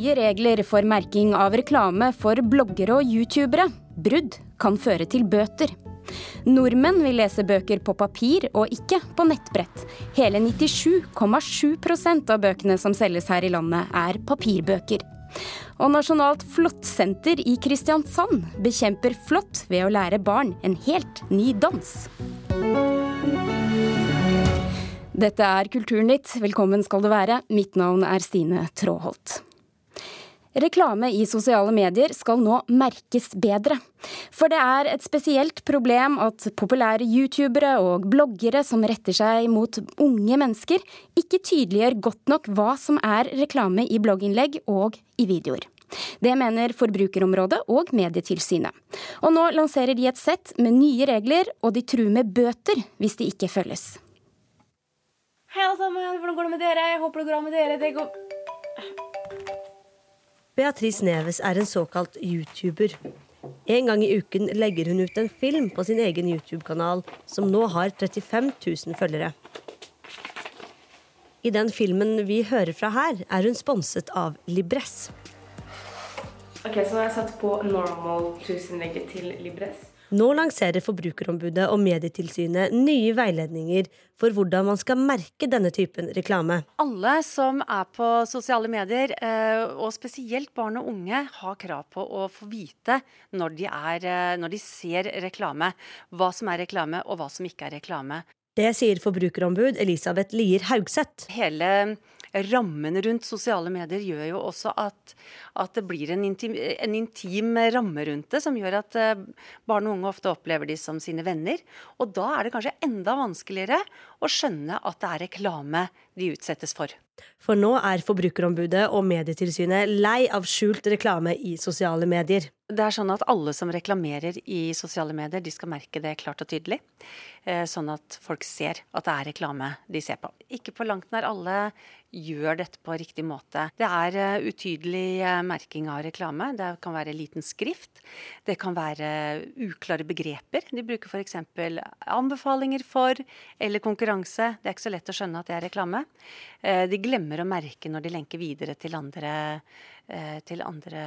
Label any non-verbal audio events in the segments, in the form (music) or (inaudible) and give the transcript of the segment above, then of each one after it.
Nye regler for merking av reklame for bloggere og youtubere. Brudd kan føre til bøter. Nordmenn vil lese bøker på papir og ikke på nettbrett. Hele 97,7% av bøkene som selges her i landet er papirbøker. Og Nasjonalt Flåttsenter i Kristiansand bekjemper flått ved å lære barn en helt ny dans. Dette er Kulturnytt, velkommen skal du være. Mitt navn er Stine Tråholt. Reklame i sosiale medier skal nå merkes bedre. For det er et spesielt problem at populære youtubere og bloggere som retter seg mot unge mennesker, ikke tydeliggjør godt nok hva som er reklame i blogginnlegg og i videoer. Det mener Forbrukerområdet og Medietilsynet. Og nå lanserer de et sett med nye regler, og de truer med bøter hvis de ikke følges. Hei alle sammen, hvordan går det med dere? Jeg håper det går bra med dere. Det går... Beatrice Neves er en såkalt YouTuber. En gang i uken legger hun ut en film på sin egen YouTube-kanal, som nå har 35 000 følgere. I den filmen vi hører fra her, er hun sponset av Libress. Ok, Så nå har jeg satt på normal tusenlegget til Libres. Nå lanserer Forbrukerombudet og Medietilsynet nye veiledninger for hvordan man skal merke denne typen reklame. Alle som er på sosiale medier, eh, og spesielt barn og unge, har krav på å få vite når de, er, eh, når de ser reklame, hva som er reklame og hva som ikke er reklame. Det sier forbrukerombud Elisabeth Lier Haugseth. Hele rammen rundt sosiale medier gjør jo også at, at det blir en intim, en intim, ramme rundt det, som gjør at eh, barn og unge ofte opplever de som sine venner. Og da er det kanskje enda vanskeligere å skjønne at det er reklame de utsettes for. For nå er Forbrukerombudet og Medietilsynet lei av skjult reklame i sosiale medier. Det er sånn at Alle som reklamerer i sosiale medier, de skal merke det klart og tydelig. Eh, sånn at folk ser at det er reklame de ser på. Ikke på langt nær alle gjør dette på riktig måte. Det er uh, utydelig uh, merking av reklame. Det kan være liten skrift. Det kan være uklare begreper. De bruker f.eks. anbefalinger for eller konkurranse. Det er ikke så lett å skjønne at det er reklame. Uh, de glemmer å merke når de lenker videre til andre, til andre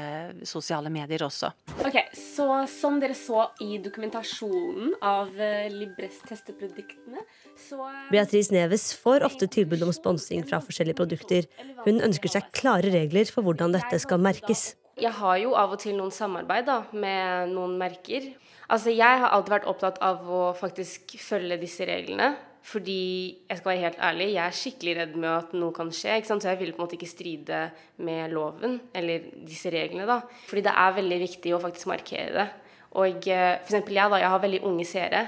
sosiale medier også. Ok, så Som dere så i dokumentasjonen av Libres testeproduktene, så Beatrice Neves får ofte tilbud om sponsing fra forskjellige produkter. Hun ønsker seg klare regler for hvordan dette skal merkes. Jeg har jo av og til noen samarbeid da, med noen merker. Altså, Jeg har alltid vært opptatt av å faktisk følge disse reglene. Fordi jeg skal være helt ærlig, jeg er skikkelig redd med at noe kan skje. Så jeg vil på en måte ikke stride med loven, eller disse reglene. da. Fordi det er veldig viktig å faktisk markere det. Og f.eks. for eksempel jeg, da, jeg har veldig unge seere.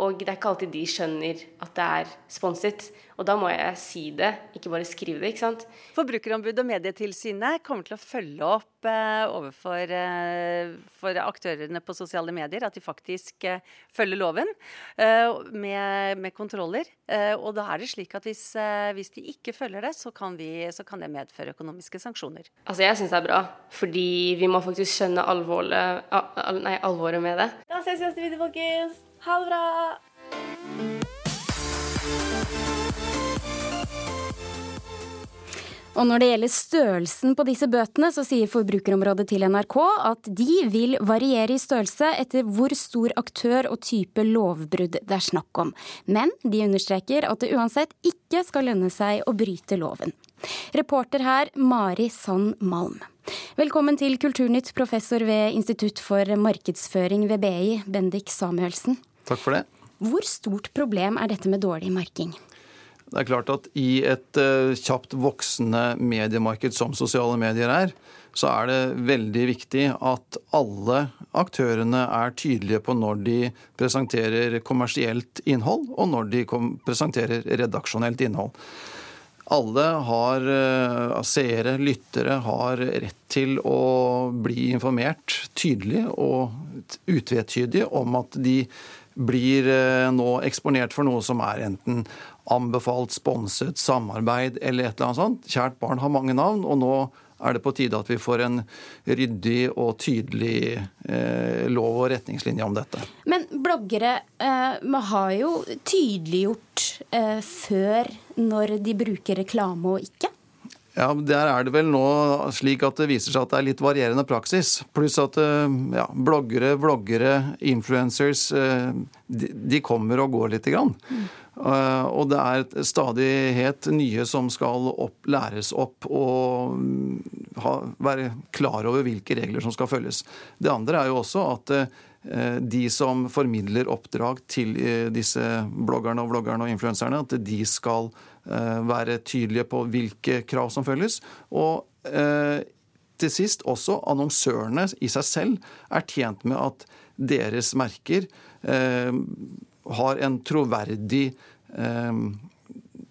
Og det er ikke alltid de skjønner at det er sponset. Og da må jeg si det, ikke bare skrive det. ikke sant? Forbrukerombudet og Medietilsynet kommer til å følge opp eh, overfor eh, for aktørene på sosiale medier at de faktisk eh, følger loven eh, med, med, kontroller. Eh, og da er det slik at hvis, eh, hvis de ikke følger det, så kan, vi, så kan, det medføre økonomiske sanksjoner. Altså Jeg syns det er bra, fordi vi må faktisk skjønne alvoret, al nei, alvoret med det. Da ses vi neste video, folkens. Ha det bra! Og når det gjelder størrelsen på disse bøtene, så sier Forbrukerområdet til NRK at de vil variere i størrelse etter hvor stor aktør og type lovbrudd det er snakk om. Men de understreker at det uansett ikke skal lønne seg å bryte loven. Reporter her, Mari Sand Malm. Velkommen til Kulturnytt, professor ved Institutt for markedsføring ved BI, Bendik Samuelsen. Takk for det. Hvor stort problem er dette med dårlig merking? Det er klart at I et uh, kjapt voksende mediemarked som sosiale medier er, så er det veldig viktig at alle aktørene er tydelige på når de presenterer kommersielt innhold, og når de presenterer redaksjonelt innhold. Alle har uh, seere, lyttere, har rett til å bli informert tydelig og utvetydig om at de blir uh, nå eksponert for noe som er enten anbefalt, sponset, samarbeid eller et eller annet sånt. Kjært barn har mange navn, og nå er det på tide at vi får en ryddig og tydelig eh, lov og retningslinje om dette. Men bloggere eh, har jo tydeliggjort eh, før når de bruker reklame og ikke? Ja, Der er det vel nå slik at det viser seg at det er litt varierende praksis. Pluss at eh, ja, bloggere, vloggere, influencers eh, de, kommer og går lite grann. Mm. Og det er stadighet nye som skal opp, læres opp og mm, ha, være klar over hvilke regler som skal følges. Det andre er jo også at de som formidler oppdrag til uh, disse bloggerne og vloggerne og influenserne, at de skal Eh, være tydelige på hvilke krav som følges. Og eh, til sist også annonsørene i seg selv er tjent med at deres merker eh, har en troverdig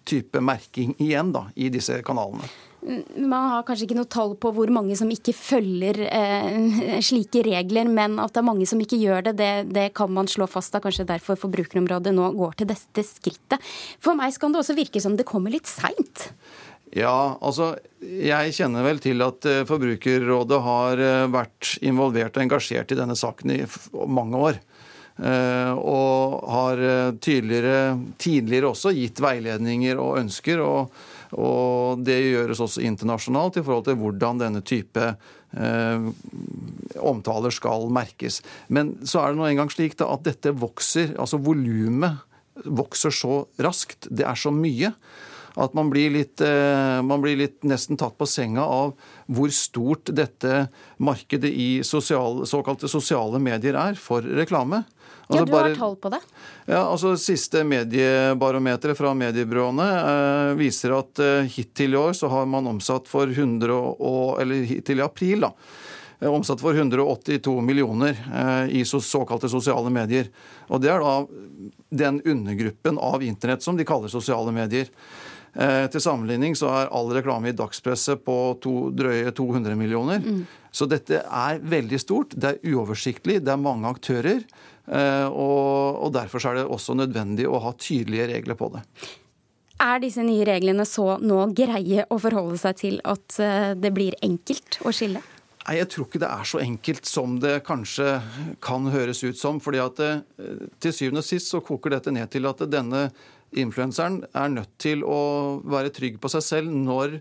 type merking igjen da, i disse kanalene. Man har kanskje ikke noe tall på hvor mange som ikke følger eh, (laughs) slike regler, men at det er mange som ikke gjør det, det, det kan man slå fast. Da. Kanskje derfor Forbrukerområdet nå går til dette skrittet. For meg kan det også virke som det kommer litt seint. Ja, altså jeg kjenner vel til at eh, Forbrukerrådet har eh, vært involvert og engasjert i denne saken i mange år. Eh, og har tidligere, tidligere også gitt veiledninger og ønsker. og og det gjøres også internasjonalt i forhold til hvordan denne type eh, omtaler skal merkes. Men så er det nå engang slik da, at dette vokser, altså volumet vokser så raskt. Det er så mye at man blir, litt, eh, man blir litt nesten tatt på senga av hvor stort dette markedet i sosial, såkalte sosiale medier er for reklame. Altså ja, du har tall på det? Ja, altså Siste mediebarometeret fra mediebyråene eh, viser at eh, hittil i år så har man omsatt for 100 og, eller hittil i april da, eh, omsatt for 182 millioner eh, i så, såkalte sosiale medier. Og Det er da den undergruppen av internett som de kaller sosiale medier. Eh, til sammenligning så er all reklame i dagspresset på to, drøye 200 millioner. Mm. Så dette er veldig stort. Det er uoversiktlig, det er mange aktører. Eh, og, og derfor er det også nødvendig å ha tydelige regler på det. Er disse nye reglene så nå greie å forholde seg til at eh, det blir enkelt å skille? Nei, Jeg tror ikke det er så enkelt som det kanskje kan høres ut som. fordi at det, eh, Til syvende og sist så koker dette ned til at denne influenseren er nødt til å være trygg på seg selv når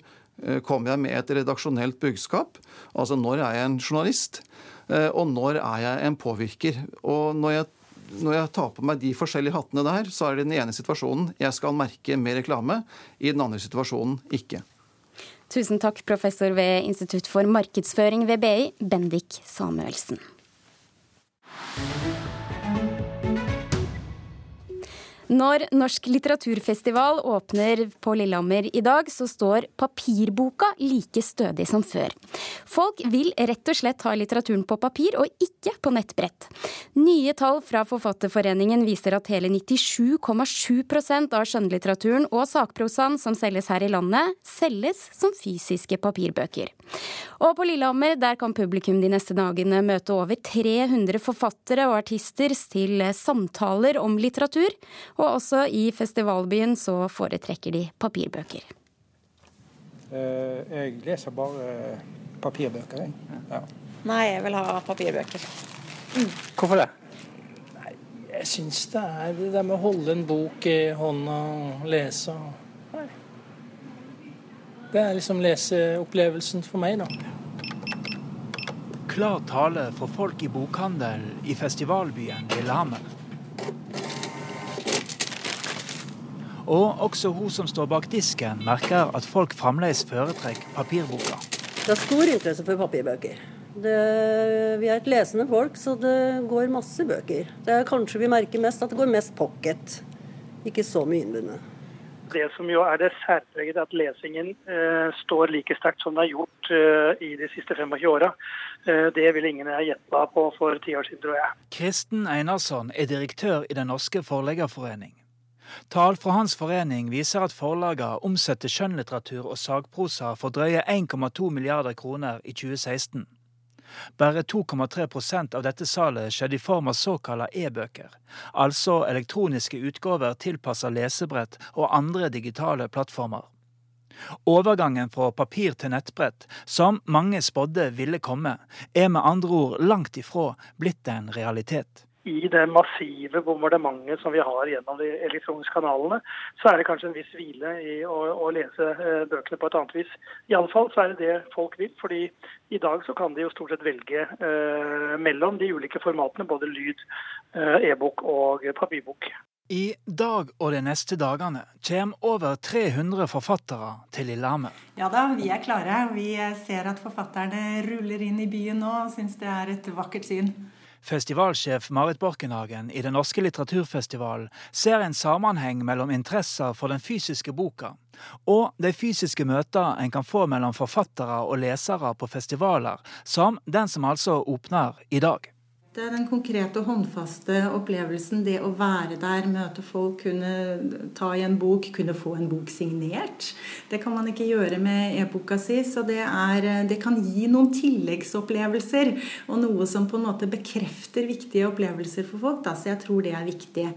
kommer jeg med et redaksjonelt budskap. Altså når er jeg en journalist? Eh, og når er jeg en påvirker? Og når jeg, når jeg tar på meg de forskjellige hattene der, så er det den ene situasjonen jeg skal merke med reklame, i den andre situasjonen ikke. Tusen takk, professor ved Institutt for markedsføring ved BI, Bendik Samuelsen. Når Norsk litteraturfestival åpner på Lillehammer i dag, så står papirboka like stødig som før. Folk vil rett og slett ha litteraturen på papir, og ikke på nettbrett. Nye tall fra Forfatterforeningen viser at hele 97,7% av skjønnlitteraturen og sakprosaen som selges her i landet, selges som fysiske papirbøker. Og på Lillehammer der kan publikum de neste dagene møte over 300 forfattere og artister til samtaler om litteratur og også i festivalbyen så foretrekker de papirbøker. Eh, jeg leser bare papirbøker, jeg. Ja. Nei, jeg vil ha papirbøker. Mm. Hvorfor det? Nei, jeg syns det er det der med å holde en bok i hånda og lese. Nei. Det er liksom leseopplevelsen for meg, da. Klar tale for folk i bokhandel i festivalbyen Lillehammer. Og også hun som står bak disken, merker at folk fremdeles foretrekker papirboka. Det er stor interesse for papirbøker. Det, vi er et lesende folk, så det går masse bøker. Det er kanskje vi merker mest at det går mest pocket, ikke så mye innbundet. Det som jo er det særpreget, er at lesingen eh, står like sterkt som det har gjort eh, i de siste 25 åra. Eh, det vil ingen ha gjetta på for ti år siden, tror jeg. Kristen Einarsson er direktør i Den norske forleggerforening. Tall fra hans forening viser at forlagene omsetter skjønnlitteratur og sagprosa for drøye 1,2 milliarder kroner i 2016. Bare 2,3% av dette salet skjedde i form av såkalte e-bøker, altså elektroniske utgaver tilpassa lesebrett og andre digitale plattformer. Overgangen fra papir til nettbrett, som mange spådde ville komme, er med andre ord langt ifra blitt en realitet. I det massive bombardementet som vi har gjennom de elektroniske kanalene, så er det kanskje en viss hvile i å, å lese eh, bøkene på et annet vis. Iallfall så er det det folk vil, fordi i dag så kan de jo stort sett velge eh, mellom de ulike formatene, både lyd, eh, e-bok og papirbok. I dag og de neste dagene kommer over 300 forfattere til Lillehammer. Ja da, vi er klare. Vi ser at forfatterne ruller inn i byen nå og syns det er et vakkert syn. Festivalsjef Marit Borkenhagen i Den norske litteraturfestivalen ser en sammenheng mellom interesser for den fysiske boka og de fysiske møter en kan få mellom forfattere og lesere på festivaler, som den som altså åpner i dag. Det er den konkrete, håndfaste opplevelsen. Det å være der, møte folk, kunne ta i en bok, kunne få en bok signert. Det kan man ikke gjøre med e-boka si. Så det, er, det, kan gi noen tilleggsopplevelser. Og noe som på en måte bekrefter viktige opplevelser for folk. Da. Så jeg tror det er viktig.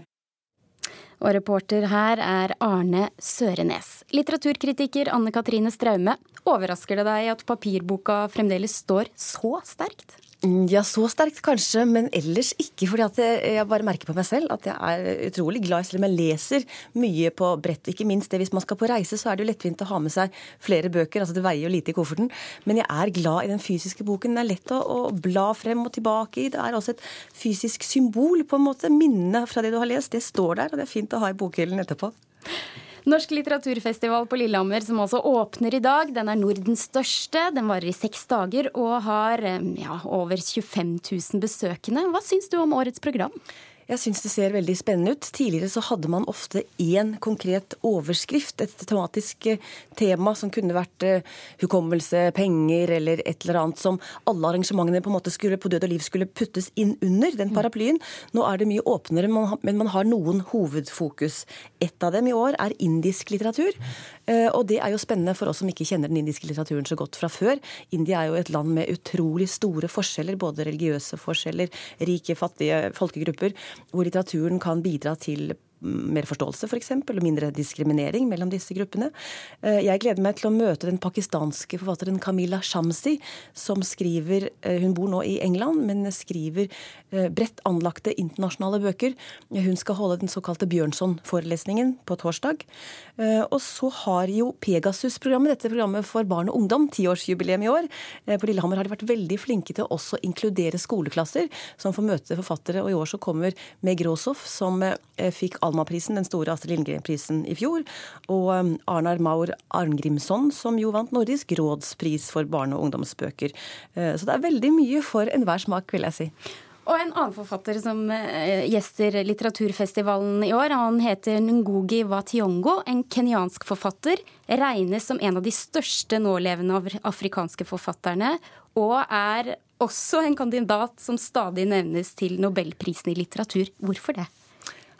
Og reporter her er Arne Sørenes. Litteraturkritiker Anne Katrine Straume, overrasker det deg at papirboka fremdeles står så sterkt? Mm, ja, så sterkt kanskje, men ellers ikke. fordi at jeg bare merker på meg selv at jeg er utrolig glad, selv om jeg leser mye på brett. Ikke minst det hvis man skal på reise, så er det jo lettvint å ha med seg flere bøker. altså Det veier jo lite i kofferten. Men jeg er glad i den fysiske boken. Den er lett å, å bla frem og tilbake i. Det er også et fysisk symbol, på en måte. Minnet fra det du har lest, det står der, og det er fint å ha i bokhyllen etterpå. Norsk litteraturfestival på Lillehammer, som altså åpner i dag, den er Nordens største. Den varer i seks dager og har ja, over 25 000 besøkende. Hva syns du om årets program? Jeg syns det ser veldig spennende ut. Tidligere så hadde man ofte én konkret overskrift, et tematisk eh, tema som kunne vært uh, hukommelse, penger eller et eller annet som alle arrangementene på en måte skulle på død og liv skulle puttes inn under den paraplyen. Nå er det mye åpnere, men man har noen hovedfokus. Et av dem i år er indisk litteratur. Uh, og det er jo spennende for oss som ikke kjenner den indiske litteraturen så godt fra før. India er jo et land med utrolig store forskjeller, både religiøse forskjeller, rike, fattige folkegrupper hvor litteraturen kan bidra til mer forståelse, for eksempel, og mindre diskriminering mellom disse gruppene. Eh, jeg gleder meg til å møte den pakistanske forfatteren Camilla Shamsi, som skriver eh, Hun bor nå i England, men skriver eh, bredt anlagte internasjonale bøker. Hun skal holde den såkalte Bjørnson-forelesningen på torsdag. Og så har jo Pegasus-programmet, dette programmet for barn og ungdom, tiårsjubileum i år. På Lillehammer har de vært veldig flinke til å også inkludere skoleklasser som får møte forfattere. Og i år så kommer Meg Råsoff, som fikk all Almaprisen, den store Astrid Lindgren-prisen i fjor. Og um, Arnar Maur Arngrimsson, som jo vant Nordisk rådspris for barne- og ungdomsbøker. Eh, så det er veldig mye for enhver smak, vil jeg si. Og en annen forfatter som eh, gjester litteraturfestivalen i år, han heter Ngugi Wationgo, en kenyansk forfatter. Regnes som en av de største nålevende afrikanske forfatterne, og er også en kandidat som stadig nevnes til nobelprisen i litteratur. Hvorfor det?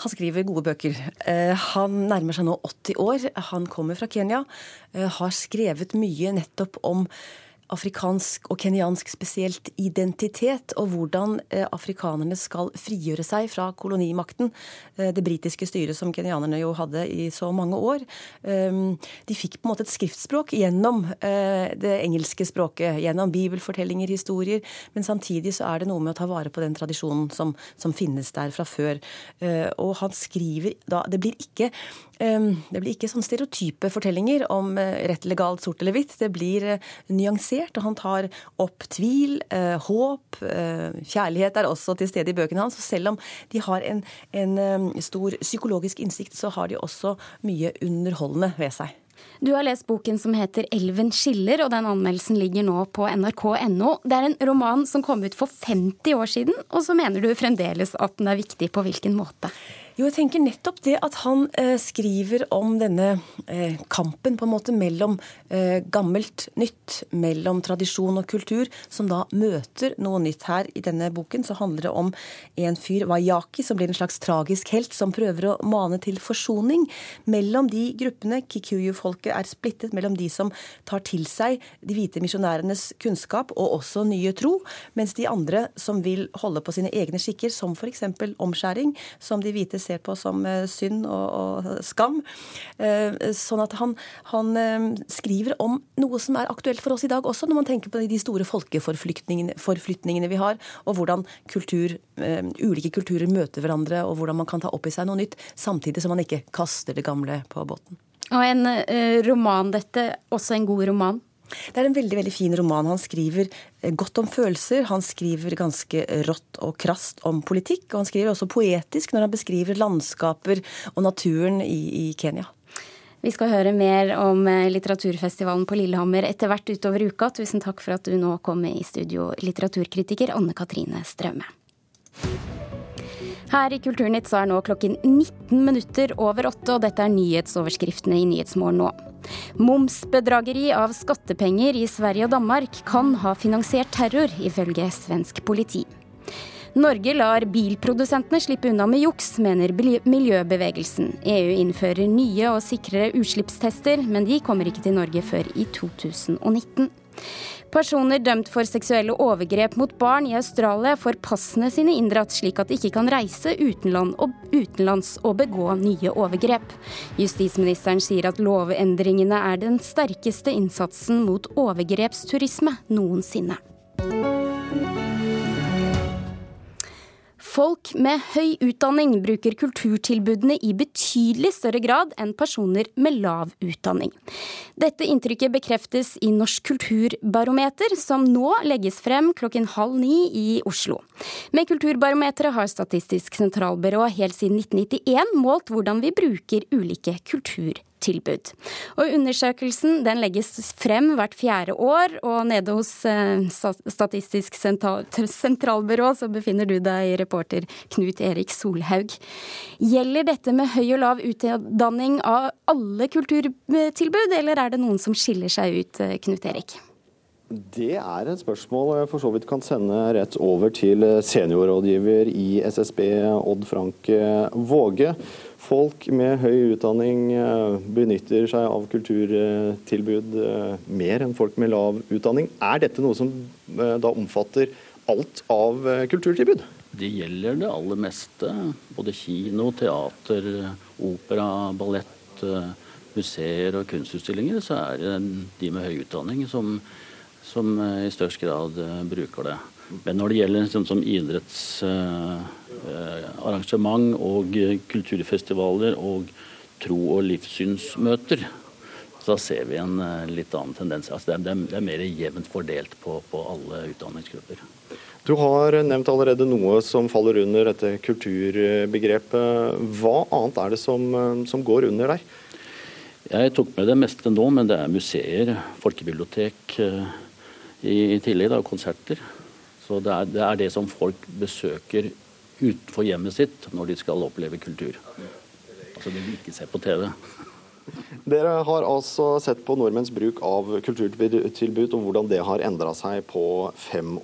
Han skriver gode bøker. Eh, han nærmer seg nå 80 år. Han kommer fra Kenya. Eh, har skrevet mye nettopp om afrikansk og kenyansk spesielt identitet, og hvordan eh, afrikanerne skal frigjøre seg fra kolonimakten. Eh, det britiske styret som kenyanerne jo hadde i så mange år. Eh, de fikk på en måte et skriftspråk gjennom det engelske språket, gjennom bibelfortellinger, historier, men samtidig så er det noe med å ta vare på den tradisjonen som, som finnes der fra før. Og han skriver da Det blir ikke det blir ikke sånn stereotype fortellinger om rett eller galt, sort eller hvitt. Det blir nyansert nyansert, og han tar opp tvil, eh, håp, eh, kjærlighet er også til stede i bøkene hans. Og selv om de har en, en eh, stor psykologisk innsikt, så har de også mye underholdende ved seg. Du har lest boken som heter 'Elven skiller', og den anmeldelsen ligger nå på nrk.no. Det er en roman som kom ut for 50 år siden, og så mener du fremdeles at den er viktig. På hvilken måte? Jo, jeg tenker nettopp det at han eh, skriver om denne eh, kampen på en måte mellom eh, gammelt nytt, mellom tradisjon og kultur, som da møter noe nytt her. I denne boken så handler det om en fyr, Wayaki, som blir en slags tragisk helt, som prøver å mane til forsoning mellom de gruppene. Kikuyu-folket er splittet mellom de som tar til seg de hvite misjonærenes kunnskap og også nye tro, mens de andre som vil holde på sine egne skikker, som f.eks. omskjæring, som de hvite ser på som synd og, og skam. Sånn at han, han, skriver om noe som er aktuelt for oss i dag også, når man tenker på de store folkeforflytningene vi har, og hvordan kultur, ulike kulturer møter hverandre, og hvordan man kan ta opp i seg noe nytt, samtidig som man ikke kaster det gamle på båten. Og en roman dette, også en god roman? Det er en veldig veldig fin roman. Han skriver eh, godt om følelser. Han skriver ganske rått og krast om politikk. Og han skriver også poetisk når han beskriver landskaper og naturen i, i Kenya. Vi skal høre mer om eh, litteraturfestivalen på Lillehammer etter hvert utover uka. Tusen takk for at du nå kom med i studio, litteraturkritiker Anne Katrine Strømme. Her i Kulturnytt så er nå klokken 19 minutter over åtte, og dette er nyhetsoverskriftene i Nyhetsmorgen nå. Momsbedrageri av skattepenger i Sverige og Danmark kan ha finansiert terror, ifølge svensk politi. Norge lar bilprodusentene slippe unna med juks, mener miljøbevegelsen. EU innfører nye og sikrere utslippstester, men de kommer ikke til Norge før i 2019. Personer dømt for seksuelle overgrep mot barn i Australia får passene sine inndratt, slik at de ikke kan reise utenland og utenlands og begå nye overgrep. Justisministeren sier at lovendringene er den sterkeste innsatsen mot overgrepsturisme noensinne. Folk med høy utdanning bruker kulturtilbudene i betydelig større grad enn personer med lav utdanning. Dette inntrykket bekreftes i Norsk kulturbarometer, som nå legges frem klokken halv ni i Oslo. Med Kulturbarometeret har Statistisk sentralbyrå helt siden 1991 målt hvordan vi bruker ulike kulturtilbud tilbud. Og Undersøkelsen legges frem hvert fjerde år, og nede hos eh, Statistisk sentralbyrå så befinner du deg, reporter Knut Erik Solhaug. Gjelder dette med høy og lav utdanning av alle kulturtilbud, eller er det noen som skiller seg ut, eh, Knut Erik? Det er et spørsmål jeg for så vidt kan sende rett over til seniorrådgiver i SSB, Odd Frank Våge. Folk med høy utdanning eh, benytter seg av kulturtilbud eh, mer enn folk med lav utdanning. Er dette noe som eh, da omfatter alt av kulturtilbud? Det gjelder det aller meste. Både kino, teater, opera, ballett, museer og kunstutstillinger. Så er det de med høy utdanning som, som i størst grad bruker det. Men når det gjelder sånn som idrettsarrangement og kulturfestivaler og tro- og livssynsmøter, så ser vi en eh, litt annen tendens. Altså det, er, det, er, mer jevnt fordelt på, på alle utdanningsgrupper. Du har nevnt allerede noe som faller under dette kulturbegrepet. Hva annet er det som, eh, som går under der? Jeg tok med det meste nå, men det er museer, folkebibliotek eh, i, i tillegg, da, konserter. Så det er, det er, det som folk besøker utenfor hjemmet sitt når de skal oppleve kultur. Altså det de ikke ser på TV. (laughs) Dere har altså sett på nordmenns bruk av kulturtilbud og hvordan det har endra seg på 25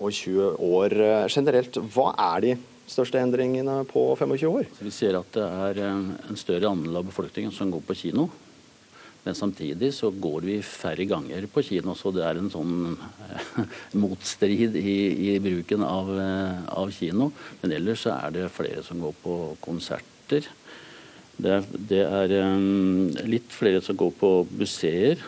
år. Generelt, hva er de største endringene på 25 år? Vi ser at det er en større andel av befolkningen som går på kino. Men samtidig så går vi færre ganger på kino, så det er en sånn eh, (laughs) motstrid i, i bruken av, eh, av, kino. Men ellers så er det flere som går på konserter. Det det er um, litt flere som går på museer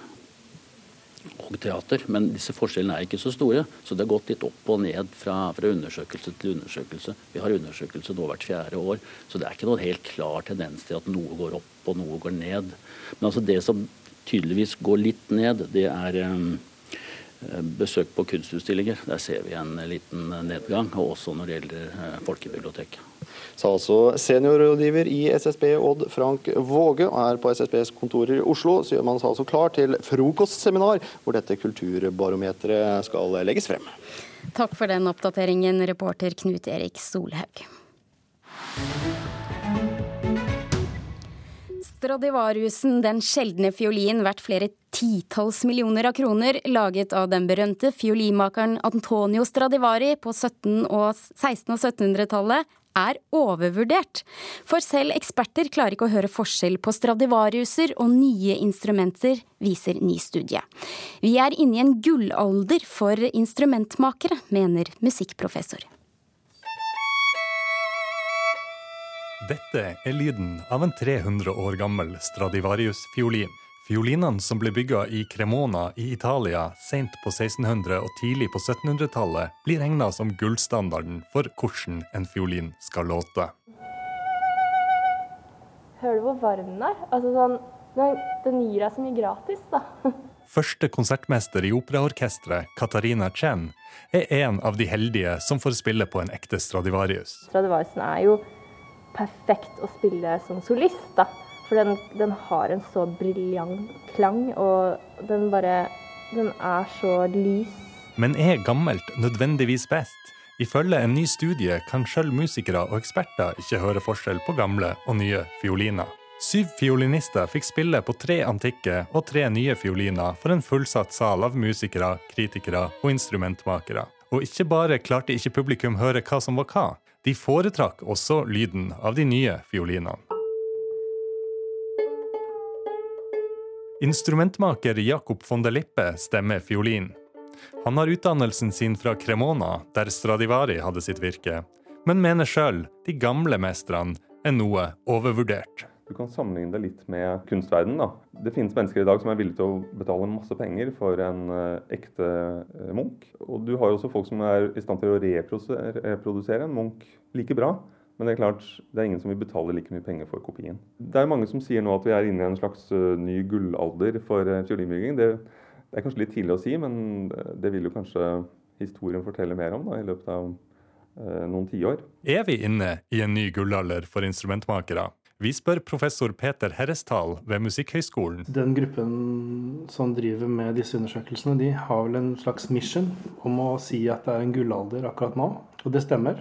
og teater, men disse forskjellene er ikke så store. Så det har gått litt opp og ned fra, fra undersøkelse til undersøkelse. Vi har undersøkelse nå hvert fjerde år, så det er ikke noen helt klar tendens til at noe går opp og noe går ned. Men altså det som tydeligvis går litt ned, det er um, besøk på kunstutstillinger. Der ser vi en liten nedgang, og også når det gjelder uh, folkebibliotek sa altså seniorrådgiver i SSB Odd Frank Våge. Og her på SSBs kontorer i Oslo så gjør man seg altså klar til frokostseminar, hvor dette kulturbarometeret skal legges frem. Takk for den oppdateringen, reporter Knut Erik Solhaug. Stradivariusen, den sjeldne fiolin verdt flere titalls millioner av kroner, laget av den berømte fiolimakeren Antonio Stradivari på 1700- og 1600- og 1700-tallet, er overvurdert. For selv eksperter klarer ikke å høre forskjell på Stradivariuser og nye instrumenter, viser ny studie. Vi er inne i en gullalder for instrumentmakere, mener musikkprofessor. Dette er lyden av en 300 år gammel Stradivarius-fiolin. Fiolinene som ble bygga i Cremona i Italia sent på 1600- og tidlig på 1700-tallet, blir regna som gullstandarden for hvordan en fiolin skal låte. Hører du hvor varm den er? Altså sånn, den, den gir deg så mye gratis, da. (laughs) Første konsertmester i operaorkesteret, Katarina Chen, er en av de heldige som får spille på en ekte Stradivarius. Stradivariusen er jo perfekt å spille som solist, da. For den, den har en så briljant klang, og den bare Den er så lys. Men er gammelt nødvendigvis best? Ifølge en ny studie kan sjøl musikere og eksperter ikke høre forskjell på gamle og nye fioliner. Syv fiolinister fikk spille på tre antikke og tre nye fioliner for en fullsatt sal av musikere, kritikere og instrumentmakere. Og ikke bare klarte ikke publikum høre hva som var hva, de foretrakk også lyden av de nye fiolinene. Instrumentmaker Jakob von der Lippe stemmer fiolin. Han har utdannelsen sin fra Cremona, der Stradivari hadde sitt virke, men mener sjøl de gamle mestrene er noe overvurdert. Du kan sammenligne det litt med kunstverdenen. Da. Det finnes mennesker i dag som er villige til å betale masse penger for en uh, ekte uh, Munch. Og du har også folk som er i stand til å reprodusere, en Munch like bra. Men det er klart, det er ingen som vil betale like mye penger for kopien. Det er mange som sier nå at vi er inne i en slags uh, ny gullalder for fiolinbygging. Det, det, er kanskje litt tidlig å si, men det vil jo kanskje historien fortelle mer om da, i løpet av noen tiår. Er vi inne i en ny gullalder for instrumentmakere? Vi spør professor Peter Herrestal ved Musikkhøgskolen. Den gruppen som driver med disse undersøkelsene, de har vel en slags mission om å si at det er en gullalder akkurat nå. Og det stemmer,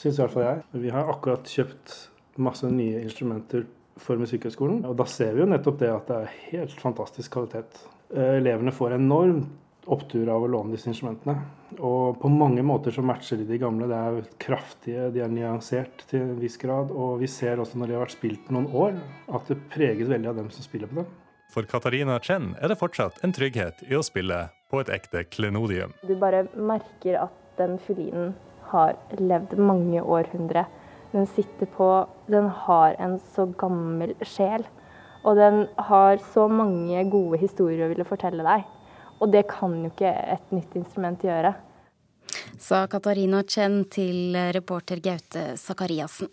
syns i hvert fall jeg. Vi har akkurat kjøpt masse nye instrumenter for Musikkhøgskolen, og da ser vi jo nettopp det at det er helt fantastisk kvalitet. Eh, elevene får enormt opptur av å låne disse instrumentene. Og på mange måter så matcher de de gamle. Det er kraftige, de er nyansert til en viss grad. Og vi ser også når de har vært spilt noen år, at det preges veldig av dem som spiller på dem. For Katarina Chen er det fortsatt en trygghet i å spille på et ekte klenodium. Du bare merker at den fiolinen har levd mange århundre. Den sitter på Den har en så gammel sjel. Og den har så mange gode historier å ville fortelle deg. Og det kan jo ikke et nytt instrument gjøre. Sa Katarina Chen til reporter Gaute Sakariassen.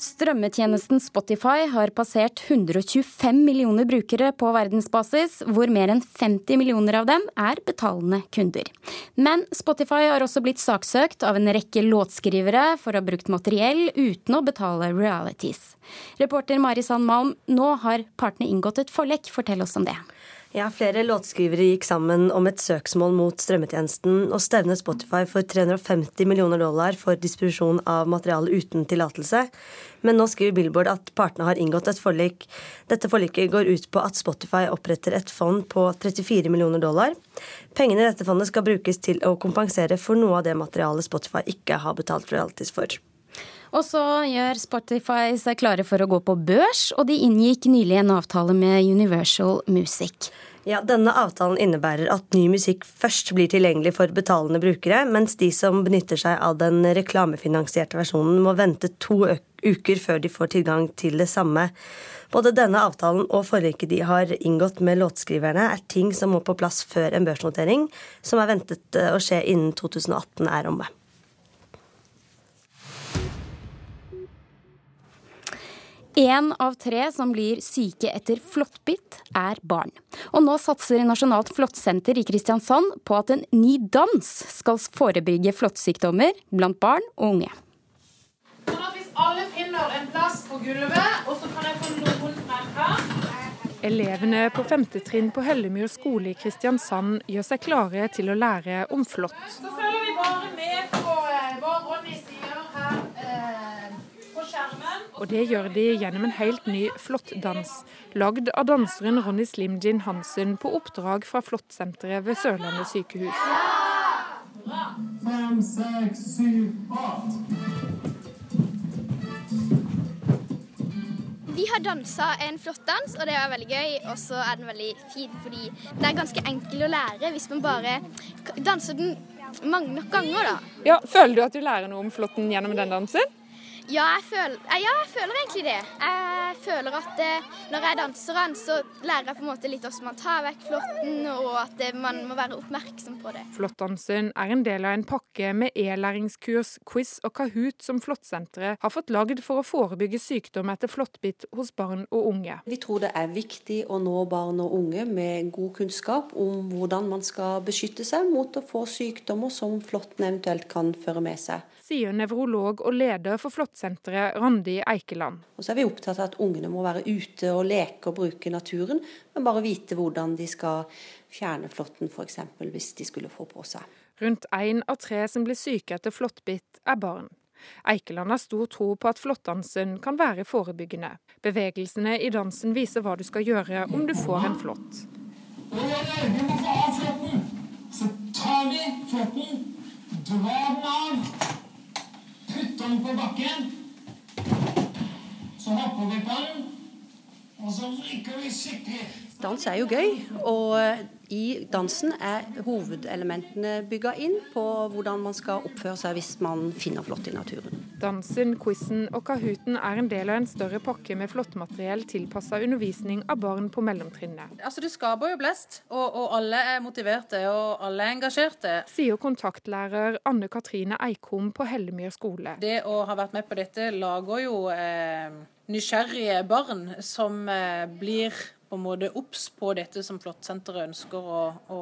Strømmetjenesten Spotify har passert 125 millioner brukere på verdensbasis, hvor mer enn 50 millioner av dem er betalende kunder. Men Spotify har også blitt saksøkt av en rekke låtskrivere for å ha brukt materiell uten å betale realities. Reporter Mari Sand Malm, nå har partene inngått et forlik. Fortell oss om det. Ja, Flere låtskrivere gikk sammen om et søksmål mot strømmetjenesten og stevnet Spotify for 350 millioner dollar for distribusjon av materiale uten tillatelse. Men nå skriver Billboard at partene har inngått et forlik. Dette forliket går ut på at Spotify oppretter et fond på 34 millioner dollar. Pengene i dette fondet skal brukes til å kompensere for noe av det materialet Spotify ikke har betalt royalties for. Og så gjør Spotify seg klare for å gå på børs, og de inngikk nylig en avtale med Universal Music. Ja, Denne avtalen innebærer at ny musikk først blir tilgjengelig for betalende brukere, mens de som benytter seg av den reklamefinansierte versjonen, må vente to uker før de får tilgang til det samme. Både denne avtalen og forliket de har inngått med låtskriverne, er ting som må på plass før en børsnotering, som er ventet å skje innen 2018 er omme. Én av tre som blir syke etter flåttbitt, er barn. Og nå satser Nasjonalt flåttsenter i Kristiansand på at en ny dans skal forebygge flåttsykdommer blant barn og unge. Sånn at hvis alle finner en plass på gulvet, og så kan jeg få noen merker Elevene på femte trinn på Hellemyr skole i Kristiansand gjør seg klare til å lære om flått. Så følger vi bare med på hva Ronny. Eh, og det gjør de gjennom en helt ny flåttdans, lagd av danseren Ronny Slimjin Hansen på oppdrag fra Flåttsenteret ved Sørlandet sykehus. Fem, seks, syv, Vi har dansa en flåttdans, og det er veldig gøy. Og så er den veldig fin fordi den er ganske enkel å lære hvis man bare danser den mange nok ganger, da. Ja, Føler du at du lærer noe om flåtten gjennom den dansen? Ja jeg, føler, ja, jeg føler egentlig det. Jeg føler at eh, når jeg danser den, så lærer jeg på en måte litt hvordan man tar vekk flåtten, og at eh, man må være oppmerksom på det. Flåttdansen er en del av en pakke med e-læringskurs, quiz og Kahoot som Flåttsenteret har fått lagd for å forebygge sykdom etter flåttbitt hos barn og unge. Vi tror det er viktig å nå barn og unge med god kunnskap om hvordan man skal beskytte seg mot å få sykdommer som flåtten eventuelt kan føre med seg sier nevrolog og leder for Flåttsenteret Randi Eikeland. Og så er vi opptatt av at ungene må være ute og leke og bruke naturen, men bare vite hvordan de skal fjerne flåtten f.eks. hvis de skulle få på seg. Rundt én av tre som blir syke etter flåttbitt, er barn. Eikeland har stor tro på at flåttdansen kan være forebyggende. Bevegelsene i dansen viser hva du skal gjøre om du får en flått. Vi må få av flåtten! Så tar vi flåtten, drar den av putter den på bakken. Så hopper vi på den, og så vrikker vi skikkelig. Dans er jo gøy, og i dansen er hovedelementene bygga inn på hvordan man skal oppføre seg hvis man finner flått i naturen. Dansen, quizen og Kahooten er en del av en større pakke med flåttmateriell tilpassa undervisning av barn på mellomtrinnet. Altså Det skaper jo blest, og, og, alle er motiverte og alle er engasjerte. Sier kontaktlærer Anne Katrine Eikom på Hellemyr skole. Det å ha vært med på dette lager jo eh, nysgjerrige barn som eh, blir på en måte obs på dette som Flåttsenteret ønsker å, å,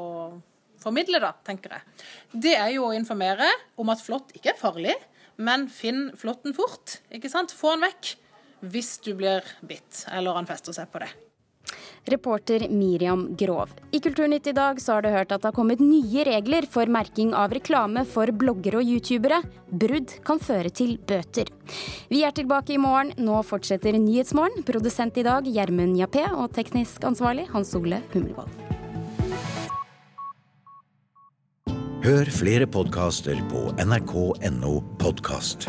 formidle, da, tenker jeg. Det er jo å informere om at flått ikke er farlig, men finn flåtten fort. ikke sant? Få den vekk hvis du blir bitt eller han fester seg på det. Reporter Miriam Grov. I Kulturnytt i dag så har du hørt at det har kommet nye regler for merking av reklame for bloggere og youtubere. Brudd kan føre til bøter. Vi er tilbake i morgen. Nå fortsetter Nyhetsmorgen. Produsent i dag Gjermund Jappé og teknisk ansvarlig Hans Ole Hummelvold. Hør flere podkaster på nrk.no podkast.